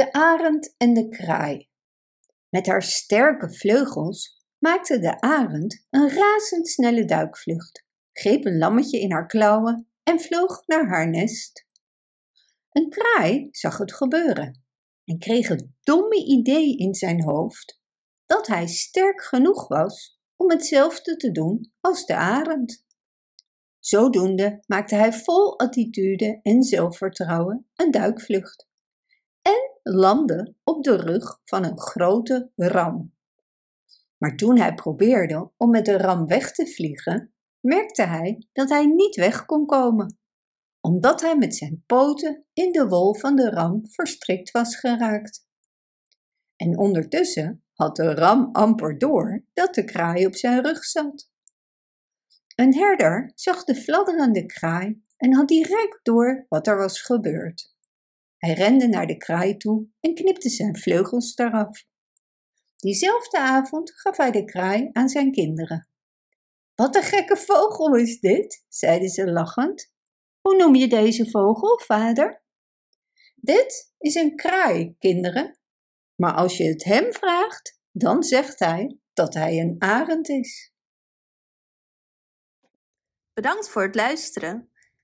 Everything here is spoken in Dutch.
De arend en de kraai. Met haar sterke vleugels maakte de arend een razendsnelle duikvlucht, greep een lammetje in haar klauwen en vloog naar haar nest. Een kraai zag het gebeuren en kreeg het domme idee in zijn hoofd dat hij sterk genoeg was om hetzelfde te doen als de arend. Zodoende maakte hij vol attitude en zelfvertrouwen een duikvlucht landde op de rug van een grote ram. Maar toen hij probeerde om met de ram weg te vliegen, merkte hij dat hij niet weg kon komen, omdat hij met zijn poten in de wol van de ram verstrikt was geraakt. En ondertussen had de ram amper door dat de kraai op zijn rug zat. Een herder zag de fladderende kraai en had direct door wat er was gebeurd. Hij rende naar de kraai toe en knipte zijn vleugels eraf. Diezelfde avond gaf hij de kraai aan zijn kinderen. Wat een gekke vogel is dit, zeiden ze lachend. Hoe noem je deze vogel, vader? Dit is een kraai, kinderen. Maar als je het hem vraagt, dan zegt hij dat hij een arend is. Bedankt voor het luisteren.